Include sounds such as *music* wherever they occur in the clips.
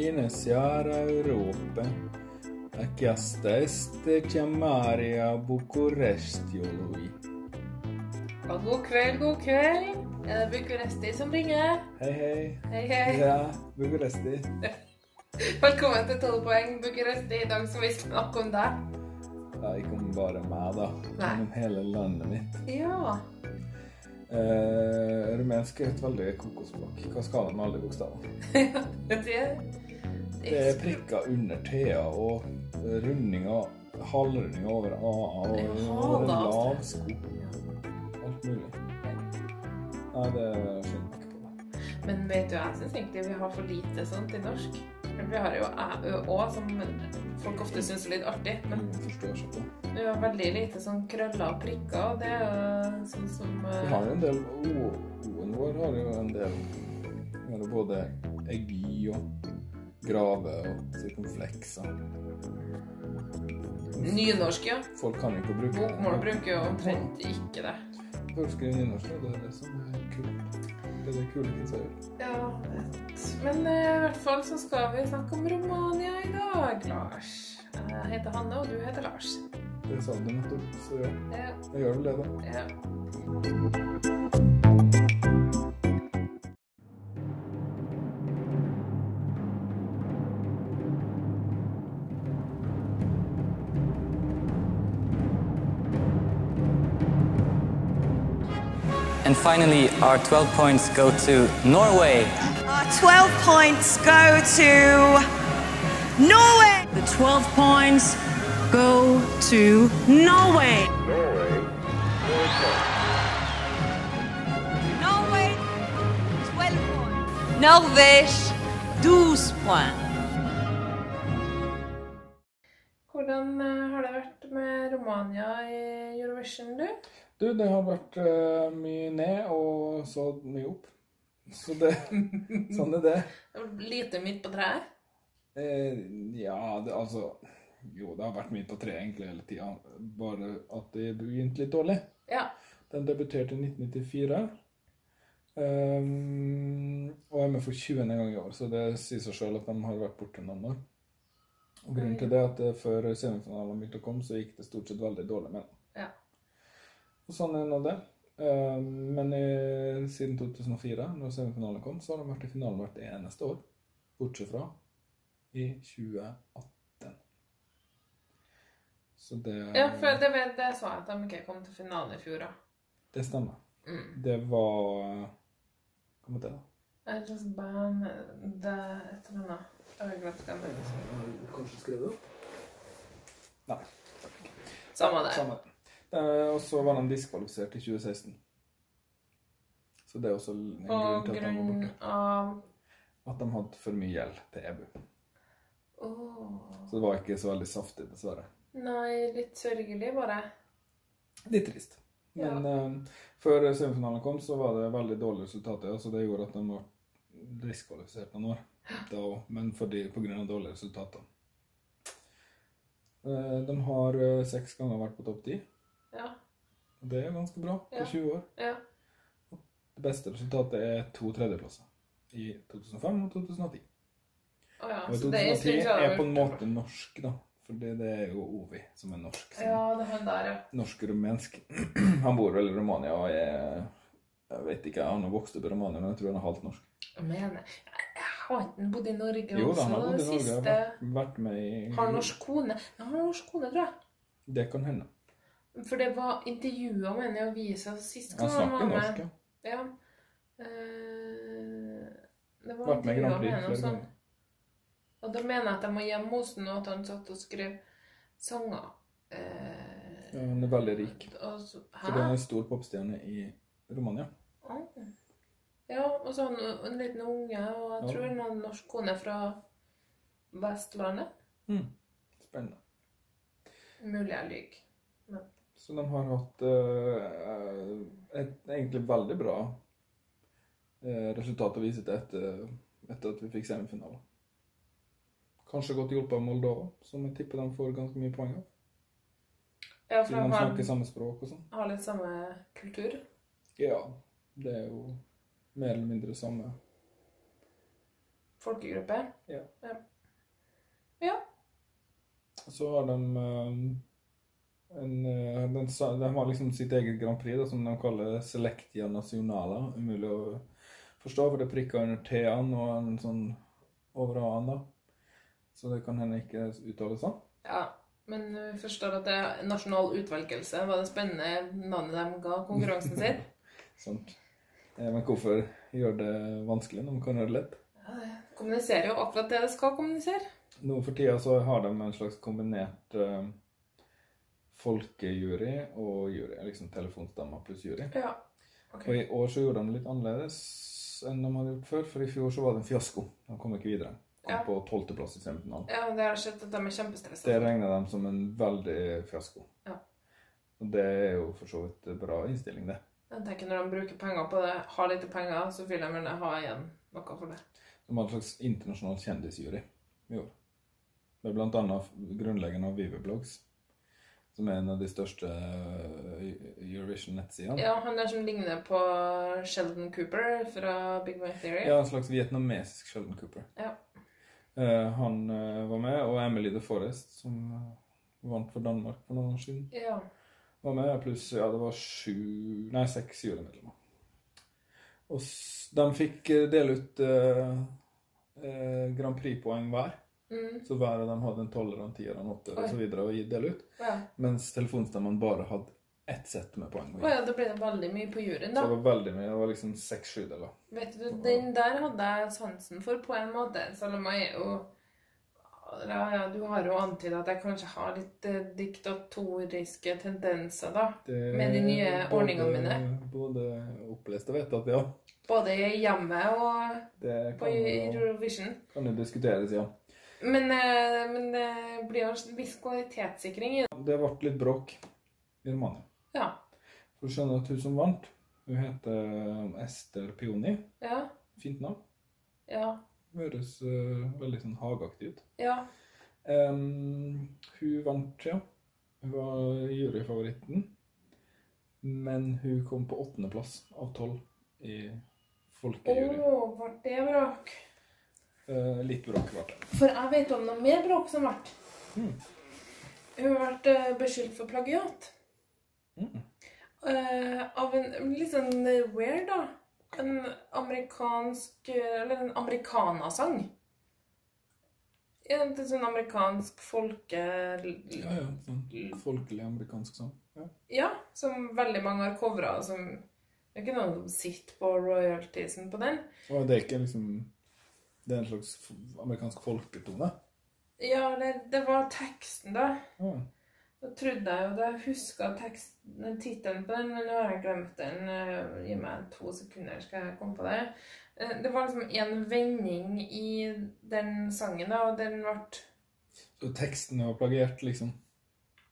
Venezia Europa. A chiesta este chiamare a Bucuresti lui. Ja, god kveld, god kveld. Er det Bucuresti som ringer? Hei, hei. Hei, hei. Ja, Bucuresti. Velkommen til 12 poeng Bucuresti. I dag skal vi snakke om deg. Ja, ikke om bare meg, da. Nei. Men om hele landet mitt. Ja. Eh, rumensk er et veldig kokosspråk. Hva skal det med alle bokstavene? det, Det er prikker under T-a og rundinger, halvrundinger over A-a og Jeg over en hater lav sko. Alt mulig. Nei, det skjønner jeg ikke på. Men vet du, jeg syns egentlig vi har for lite sånt i norsk. Vi har jo æ, ø, å, som folk ofte syns er litt artig. Men vi har veldig lite sånn krøller og prikker. og Det er jo sånn som Vi har jo en del O-en vår har jo en del Vi har jo både egi og grave og sirkumflekser. Nynorsk, ja. Folk kan jo ikke bruke Bokmål bruker jo omtrent ikke det. Folk skriver nynorsk, og det er det som er kult. Det er det kule kidsa gjør. Ja, vet. Men eh, i hvert fall så skal vi snakke om Romania i dag, Lars. Jeg heter Hanne, og du heter Lars. Det sa du nettopp, så ja. Ja, Jeg gjør vel det, da. ja. And finally, our 12 points go to Norway. Our 12 points go to Norway. The 12 points go to Norway. Norway, 12 points. Norvège, 12 points. Hvordan eh, har det vært med Romania i Eurovision, du? Du, det har vært uh, mye ned og så mye opp. Så det *laughs* Sånn er det. Det var Lite midt på treet? Eh, ja, det, altså Jo, det har vært midt på treet egentlig hele tida. Bare at det begynte litt dårlig. Ja. Den debuterte i 1994. Um, og er med for 20. gang i år, så det sier seg sjøl at de har vært borte noen år. Og Grunnen til det er at eh, før semifinalen begynte å komme, så gikk det stort sett veldig dårlig med dem. Og sånn er nå det. Ehm, men siden 2004, når semifinalen kom, så har de vært i finalen hvert eneste år. Bortsett fra i 2018. Så det Ja, for det, vet- det sa jeg at de ikke kom til finalen i fjor, da. Det stemmer. Mm. Det var Hva var det, da? Et slags band Det et eller annet. Jeg har glemt hva det er. Kanskje skrevet det opp? Nei. Samme det. Samme. Eh, Og så var de diskvalifisert i 2016. Så det er også en På grunn til at de var borte. av At de hadde for mye gjeld til EBU. Oh. Så det var ikke så veldig saftig, dessverre. Nei, litt sørgelig, bare. Litt trist. Men eh, før semifinalen kom, så var det veldig dårlige resultater. Så det gjorde at de var diskvalifisert noen år. Da men fordi, på grunn av dårlige resultater. Uh, de har uh, seks ganger vært på topp ti. Ja. Det er ganske bra på Ja. 20 år. ja. Det beste resultatet er to tredjeplasser i 2005 og 2010. Å ja. Og Så det er 2010 siden er på en måte norsk, da. For det, det er jo Ovi som er norsk. Som Ja, det er han der, ja. Norsk-rumensk. *clears throat* Han bor vel i Romania og er Jeg vet ikke, han har vokst opp i Romania, men jeg tror han er halvt norsk. Jeg har han bodd i Norge Jo da, han har bodd i Norge. siste... Vært, vært med i Har norsk kone? Ja, han har norsk kone, tror jeg. Det kan hende. For det var intervjuer mener jeg, i avisa sist Han snakker var norsk, ja. Ja. Eh, det var Vært med i Grand Prix før. og sånn. Og da mener jeg at jeg må hjemme hos ham, og at han satt og skrev sanger. Eh, Ja, Han er veldig rik. og så, Så det er en stor popstjerne i Romania. Ah. Ja, og så en liten unge, og jeg Ja. tror en norsk kone fra Vestlandet. Mm. Spennende. Mulig jeg lyver. Men Så de har hatt eh, et egentlig veldig bra eh, resultat å vise til etter, etter at vi fikk semifinale. Kanskje godt hjulpet av Moldova, som jeg tipper de får ganske mye poeng av. ja, for de de har, snakker samme språk og sånn. har litt samme kultur. Ja, det er jo mer eller mindre samme folkegruppe. Ja. Ja. ja. Så har de eh, en, eh, den, De har liksom sitt eget Grand Prix, da, som de kaller Selectia Nacionala. Umulig å forstå, for det er prikker under T-en og en sånn over A-en, da. Så det kan hende ikke uttales sånn. ja. Men vi forstår at det er nasjonal utvelgelse. Var det spennende navnet de ga konkurransen sin? *laughs* Sant. Eh, Men hvorfor gjøre det vanskelig når man kan gjøre det lett? Ja, det kommuniserer jo akkurat det det skal kommunisere. Nå for tida så har de en slags kombinert eh, folkejury og jury. Liksom telefonstemmer pluss jury. Ja. Okay. Og i år så gjorde de det litt annerledes enn de hadde gjort før, for i fjor så var det en fiasko. De kom ikke videre. Kom Ja. på tolvteplass i semifinalen. Ja, det har skjedd at de er kjempestressa. Det regner de som en veldig fiasko. Ja. Og det er jo for så vidt bra innstilling, det. Jeg tenker Når de bruker penger på det, har lite penger, så vil de gjerne ha igjen noe for det. De har en slags internasjonal kjendisjury i år. Med blant annet grunnleggeren av Vivebloggs, som er en av de største eh, Eurovision-nettsidene. Ja, Han der som ligner på Sheldon Cooper fra Big Bang Theory. Ja, en slags vietnamesisk Sheldon Cooper. Ja. Eh, han eh, var med, og Emily de Forest, som vant for Danmark for noen år siden, Ja. var med. Pluss ja, det var sju Nei, seks jurymedlemmer. Og de fikk dele ut uh, uh, Grand Prix-poeng hver. Mm. Så hver av dem hadde en tolver, en tier, en åtter osv. å dele ut. ja. Mens telefonstemmene bare hadde ett sett med poeng. å ja, da ble det veldig mye på juryen, Så det var veldig mye. Det var liksom seks-sju deler. Vet du, Den der hadde jeg sansen for på en måte. Selv om jeg er jo ja, ja, Du har jo antydet at jeg kanskje har litt eh, diktatoriske tendenser, da. Det- Med de nye både- ordningene mine. Både opplest og vedtatt, ja. Både i hjemmet og Det på kan Eurovision. kan jo diskuteres, ja. Men, eh, men det blir jo en viss kvalitetssikring i det. Det ble litt bråk i Romania. Ja. For du skjønner at hun som vant, hun heter Ester Pioni. Ja. Fint navn. Ja. Høres uh, veldig sånn hageaktig ut. Ja. Um, hun vant, ja. Hun var juryfavoritten. Men hun kom på åttendeplass av tolv i folkejury. Å, oh, ble det bråk? Eh, litt bråk ble det. For jeg vet om noe mer bråk som ble. Mm. Hun vært eh, beskyldt for plagiat. Mm. Uh, av en litt sånn weird, da. En amerikansk Eller en amerikanasang. En sånn amerikansk folke... Ja, ja. Sånn folkelig amerikansk sang. Ja. Ja, som veldig mange har covra. Det er ikke noen som sitter på royaltiesen på den. Og det er ikke liksom Det er en slags amerikansk folketone. Ja, det, det var teksten, da. Ja. Da trodde jeg jo det. jeg huska tittelen på den, men nå har jeg glemt den. Eh, Gi meg to sekunder, skal jeg komme på det. Eh, Det var liksom en vending i den sangen, da, og den ble Så teksten var plagiert, liksom.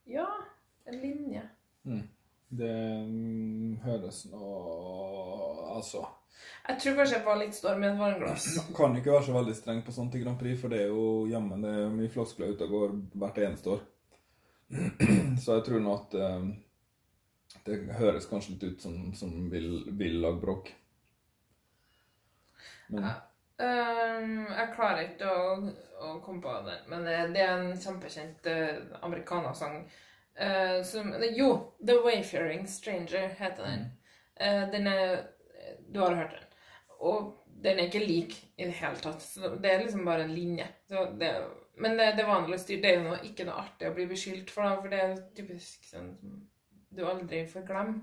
Ja, en linje. Det mm, høres nå Altså Jeg tror kanskje jeg var litt storm i et vannglass. Kan ikke være så veldig streng på sånt i Grand Prix, for det er jo jammen det er mye floskler ute og går hvert eneste år. *clears throat* Så jeg tror nå at eh, det høres kanskje litt ut som, som vil, vil lage bråk. Men Ja. Ehm, jeg klarer ikke å, å komme på den, men det, det er en kjempekjent uh, amerikanersang. Eh, som Jo, The Wayfaring Stranger heter den. Uh, den er Du har hørt den. Og den er ikke lik i det hele tatt. Så det er liksom bare en linje. Så det, men det, det er vanlig styr. Det er jo noe, ikke noe artig å bli beskyldt for, da, for det er typisk sånn som du aldri får glemme.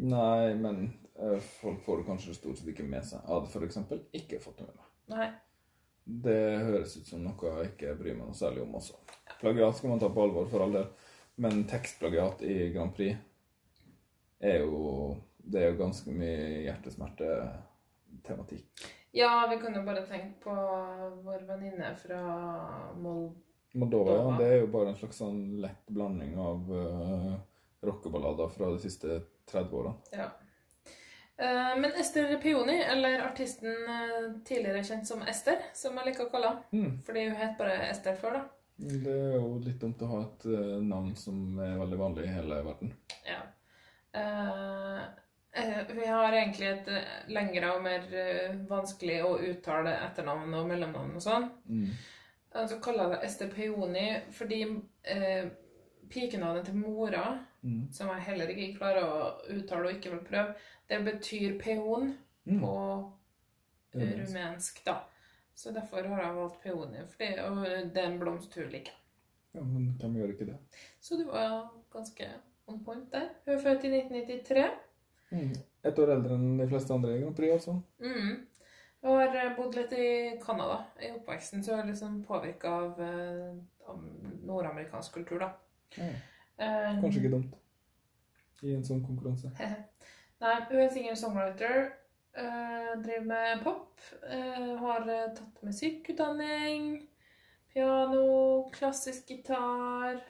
Nei, men uh, folk får det kanskje stort sett ikke med seg. Jeg hadde eksempel ikke fått det med meg. Nei. Det høres ut som noe jeg ikke bryr meg noe særlig om også. Plagiat skal man ta på alvor, for all del. Men tekstplagiat i Grand Prix er jo Det er jo ganske mye hjertesmertetematikk. Ja, vi kan jo bare tenke på vår venninne fra Moldova. Moldova, ja. Det er jo bare en slags sånn lett blanding av uh, rockeballader fra de siste 30 årene. Ja. Uh, Men Ester Peoni, eller artisten uh, tidligere kjent som Ester, som jeg liker å kalle henne, Mm. fordi hun het bare Ester før, da. Det er jo litt dumt å ha et eh, navn som er veldig vanlig i hele verden. Ja. Eh, vi har egentlig et lengre og mer vanskelig å uttale etternavn og mellomnavn og sånn. Mm. Så kaller jeg det Ester Peoni fordi eh, pikenavnet til mora, Mm. som jeg heller ikke klarer å uttale og ikke vil prøve, det betyr peon Mm. på rumensk, da. Så derfor har jeg valgt peoni, fordi, og det er en blomst hun liker. Ja, men hvem gjør ikke det? Så du var ganske on point der. Hun er født i 1993. Mm. Et år eldre enn de fleste andre i Grand Prix, altså. Mm. Jeg har eh, bodd litt i Canada i oppveksten, så jeg er liksom påvirka av, eh, av nordamerikansk kultur, da. Eh, Kanskje ikke dumt. I en sånn konkurranse. *laughs* Nei, hun er singer-songwriter. Eh, driver med pop. Uh, har eh, tatt musikkutdanning. Piano, klassisk gitar.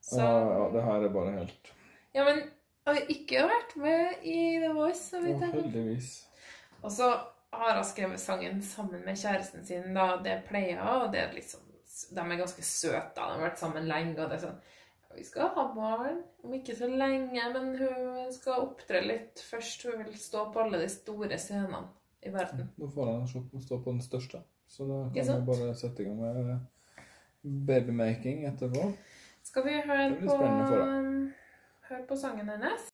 Så Ja, ja, det her er bare helt Ja, men jeg har ikke vært med i The Voice, så vidt jeg ja, heldigvis. Og så har hun skrevet sangen sammen med kjæresten sin, da. Det pleier hun, og det er liksom De er ganske søte, da. De har vært sammen lenge, og det er sånn Vi skal ha barn om ikke så lenge, men hun skal opptre litt først. Hun vil stå på alle de store scenene i verden. Nå får han stå på den største. Så da kan vi bare sette i gang med babymaking etterpå. Skal vi høre på deg. Høre på sangen hennes?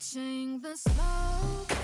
Watching the smoke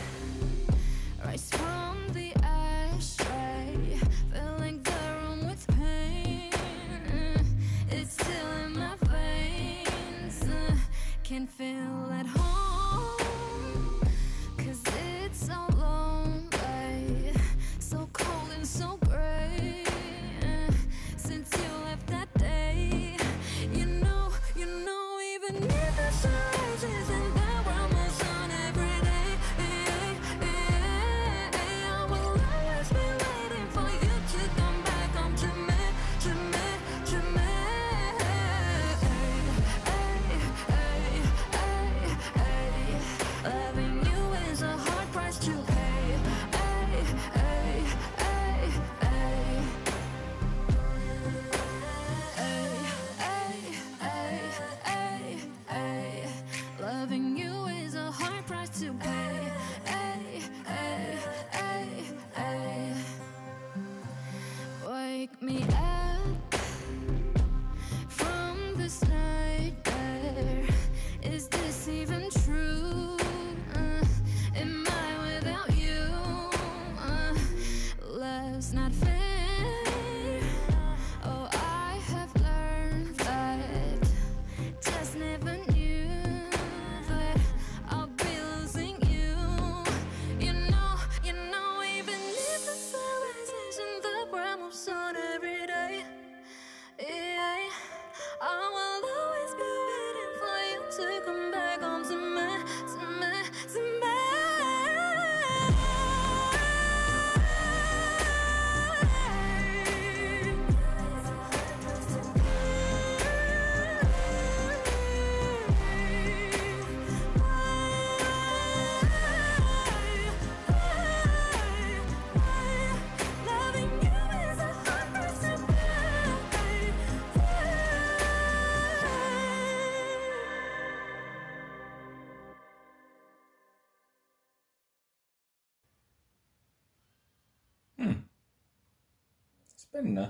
Spennende.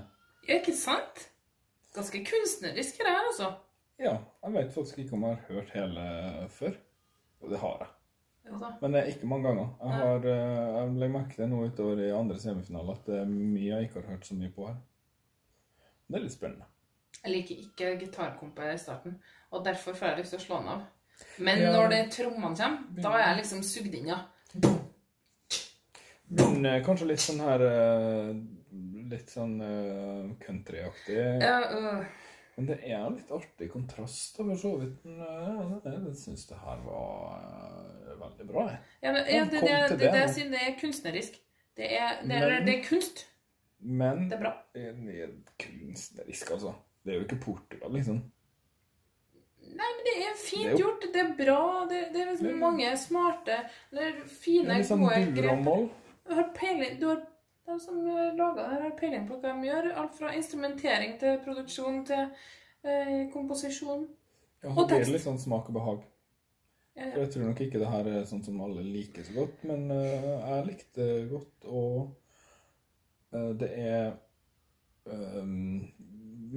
Ja, ikke sant? Ganske kunstnerisk det her, altså. Ja, jeg vet faktisk ikke om jeg har hørt hele før. Jo, det har jeg. Jo. Men det er ikke mange ganger. Jeg, har, eh, jeg legger merke til nå utover i andre semifinaler at det er mye jeg ikke har hørt så mye på her. Det er litt spennende. Jeg liker ikke gitarkompet i starten, og derfor får jeg lyst til å slå den av. Men Ja. når det trommene kommer, da er jeg liksom sugd inn, ja. Men eh, kanskje litt sånn her eh, Litt sånn uh, countryaktig. ja uh. Men det er en litt artig kontrast, da, for så vidt. Men eh, jeg, jeg syns det her var eh, veldig bra. jeg. Ja, men, ja, det, det, det, det det, nå. det er kunstnerisk. Det er, det, er, Men- det er kunst. Men Det er bra. det er kunstnerisk, altså. Det er jo ikke Portugal, liksom. Nei, men det er fint Det er jo- gjort. Det er bra. Det, det er liksom Det- mange smarte, Det fine, er litt sånn gode dur og. Du har peiling du har, De som lager det, har peiling på hva de gjør. Alt fra instrumentering til produksjon til eh, komposisjon. Ja, Og det blir litt sånn smak og behag. Ja, ja. jeg tror nok ikke det her er sånn som alle liker så godt, men uh, jeg likte det godt, og uh, det er um,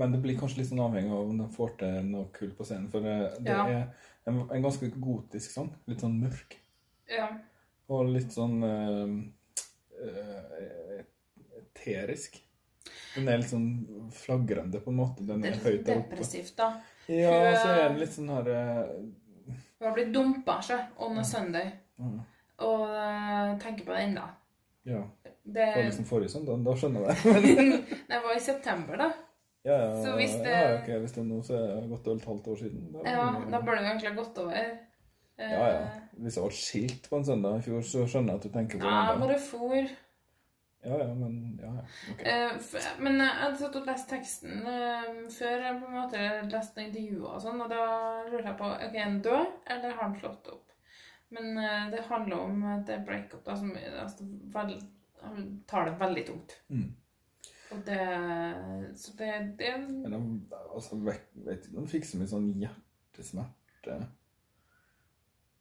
Men det blir kanskje litt sånn avhengig av om de får til noe kult på scenen, for det, Ja. er en, en ganske gotisk sang. Litt sånn mørk. ja. Og litt sånn eh, eterisk. Den er litt sånn flagrende, på en måte. Den Det er er depressivt, da. Ja, Hun- så er den litt sånn her uh... Hun har blitt dumpa seg on a Sunday. mm, Og uh, tenker på det ennå. Ja. Det, Det var liksom forrige søndag, da skjønner jeg *laughs* det. det var i september, da. Ja, ja, Så hvis det- ja, okay. hvis det er nå, så er det godt og et halvt år siden. Da, Ja, da burde det egentlig ha gått over. Eh, ja, ja. Hvis jeg ble skilt på en søndag i fjor, så skjønner jeg at du tenker på Ja, det. bare for. Ja, ja, men ja, ja. ok. Eh, men jeg hadde satt og lest teksten uh, før jeg på en måte leste intervjuer og sånn, og da lurte jeg på ok, er han død, eller har han slått opp? Men uh, det handler om det breakup, da, som altså, vel, han tar det veldig tungt. Mm. Og det Så det, det Men han, altså, vet, vet om jeg fikk så mye sånn hjertesmerte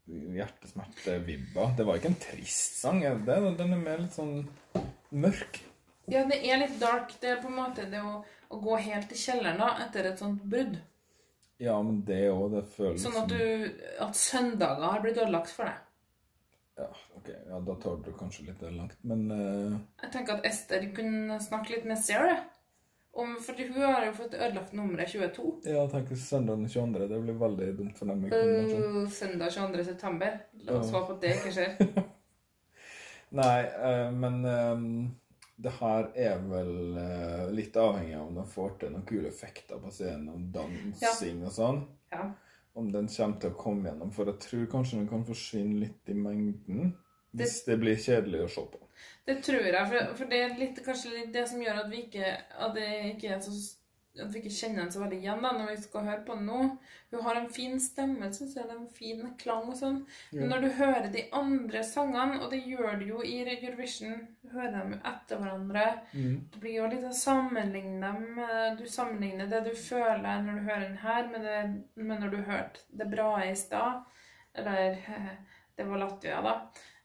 Hjertesmertevibber. Det var ikke en trist sang. er det det? Den er mer litt sånn mørk. Ja, det er litt dark. Det er på en måte det å, å gå helt i kjelleren da, etter et sånt brudd. Ja, men det òg, det føles Sånn at du At søndager har blitt ødelagt for deg. Ja, ok, ja, da tar du kanskje litt langt, men uh... Jeg tenker at Ester kunne snakke litt med Sarah. Om, fordi hun har jo fått ødelagt nummeret 22. Ja, tenk hvis søndag den 22. Det blir veldig dumt for dem. Uh, søndag 22. september. La oss Ja. håpe at det ikke skjer. *laughs* Nei, eh, men eh, det her er vel eh, litt avhengig av om de får til noen kule effekter på scenen, om dansing og sånn. Ja. Om den kommer til å komme gjennom, for jeg tror kanskje den kan forsvinne litt i mengden. Hvis det blir kjedelig å se på. Det tror jeg, for, for det er litt, kanskje litt det som gjør at vi ikke, at det ikke er så at vi ikke kjenner den så veldig igjen da, når vi skal høre på den nå. Hun har en fin stemme, syns jeg. En fin klang og sånn. Men når du hører de andre sangene, og det gjør du jo i Eurovision, hører dem jo etter hverandre. Det blir jo litt å sammenligne dem. Du sammenligner det du føler når du hører den her, med, det, med når du hørte det bra i stad. Eller *laughs* det var Latvia, da.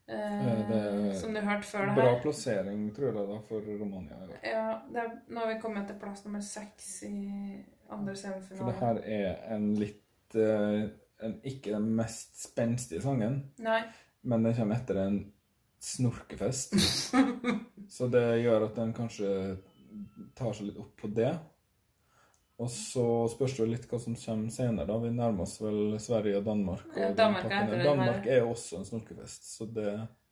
Eh, det- som du hørte før det her. Bra plassering, tror jeg, da, for Romania. Ja. Ja, det nå har vi kommet til plass nummer seks i andre For det her er en litt eh, en, Ikke den mest spenstige sangen, Nei. men den kommer etter en snorkefest. *laughs* så det gjør at den kanskje tar seg litt opp på det. Og så spørs det litt hva som kommer senere. da. Vi nærmer oss vel Sverige og Danmark. Og Ja, Danmark er. Danmark er jo også en snorkefest, så det,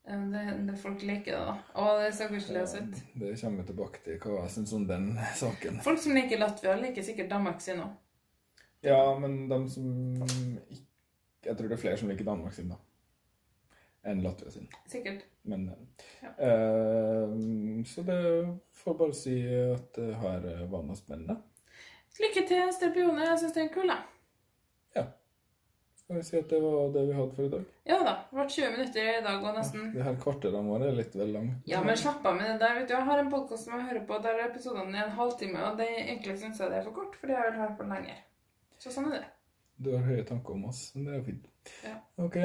Ja, Det, det folk liker det, da. Å, det er så koselig å se ut. det kommer vi tilbake til hva jeg syns om den saken. Folk som liker Latvia, liker sikkert Danmark sin òg. Ja, men de som ikke Jeg tror det er flere som liker Danmark sin, da. Enn Latvia sin. Sikkert. Men Ja. eh, Så det får bare si at det her var noe spennende. Lykke til, Sterpione. Jeg syns det er kul, jeg. Ja. Skal vi si at det var det vi hadde for i dag? Ja da. Det ble 20 minutter i dag og nesten. Det her kvarteret våre er litt vel langt. Ja, men slapp av med det der. vet du. Jeg har en podkast som jeg hører på der episodene er en halvtime, og det egentlig syns jeg det er for kort, fordi jeg vil høre på den lenger. Så sånn er det. Du har høye tanker om oss, men det er jo fint. Ja. Ok.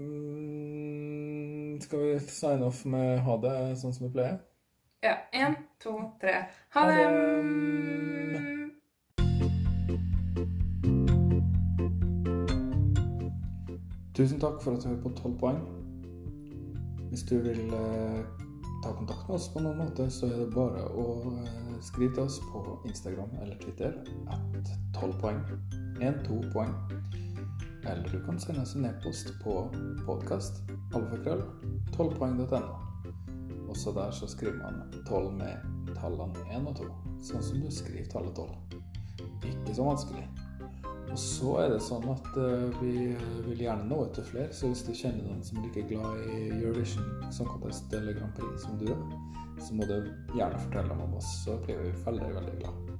Mm, skal vi sign off med ha det sånn som vi pleier? Ja. Én, to, tre. Ha Ha det! det. Tusen takk for at du hører på 12 poeng. Hvis du vil eh, ta kontakt med oss på noen måte, så er det bare å eh, skrive til oss på Instagram eller Twitter at 12 poeng. 1-2 poeng. Eller du kan sende oss en e-post på podkast alfakrøll 12poeng.no. Også der så skriver man 12 med tallene 1 og 2, sånn som du skriver tallet 12. Ikke så vanskelig. Og så er det sånn at eh, vi vil gjerne nå etter flere, så hvis du kjenner noen som er like glad i Eurovision Song Contest eller Grand Prix som du er, så må du gjerne fortelle dem om oss, så blir vi veldig, veldig glad.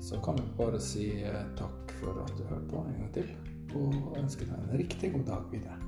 Så kan vi bare si eh, takk for at du hørte på en gang til, og ønske deg en riktig god dag videre.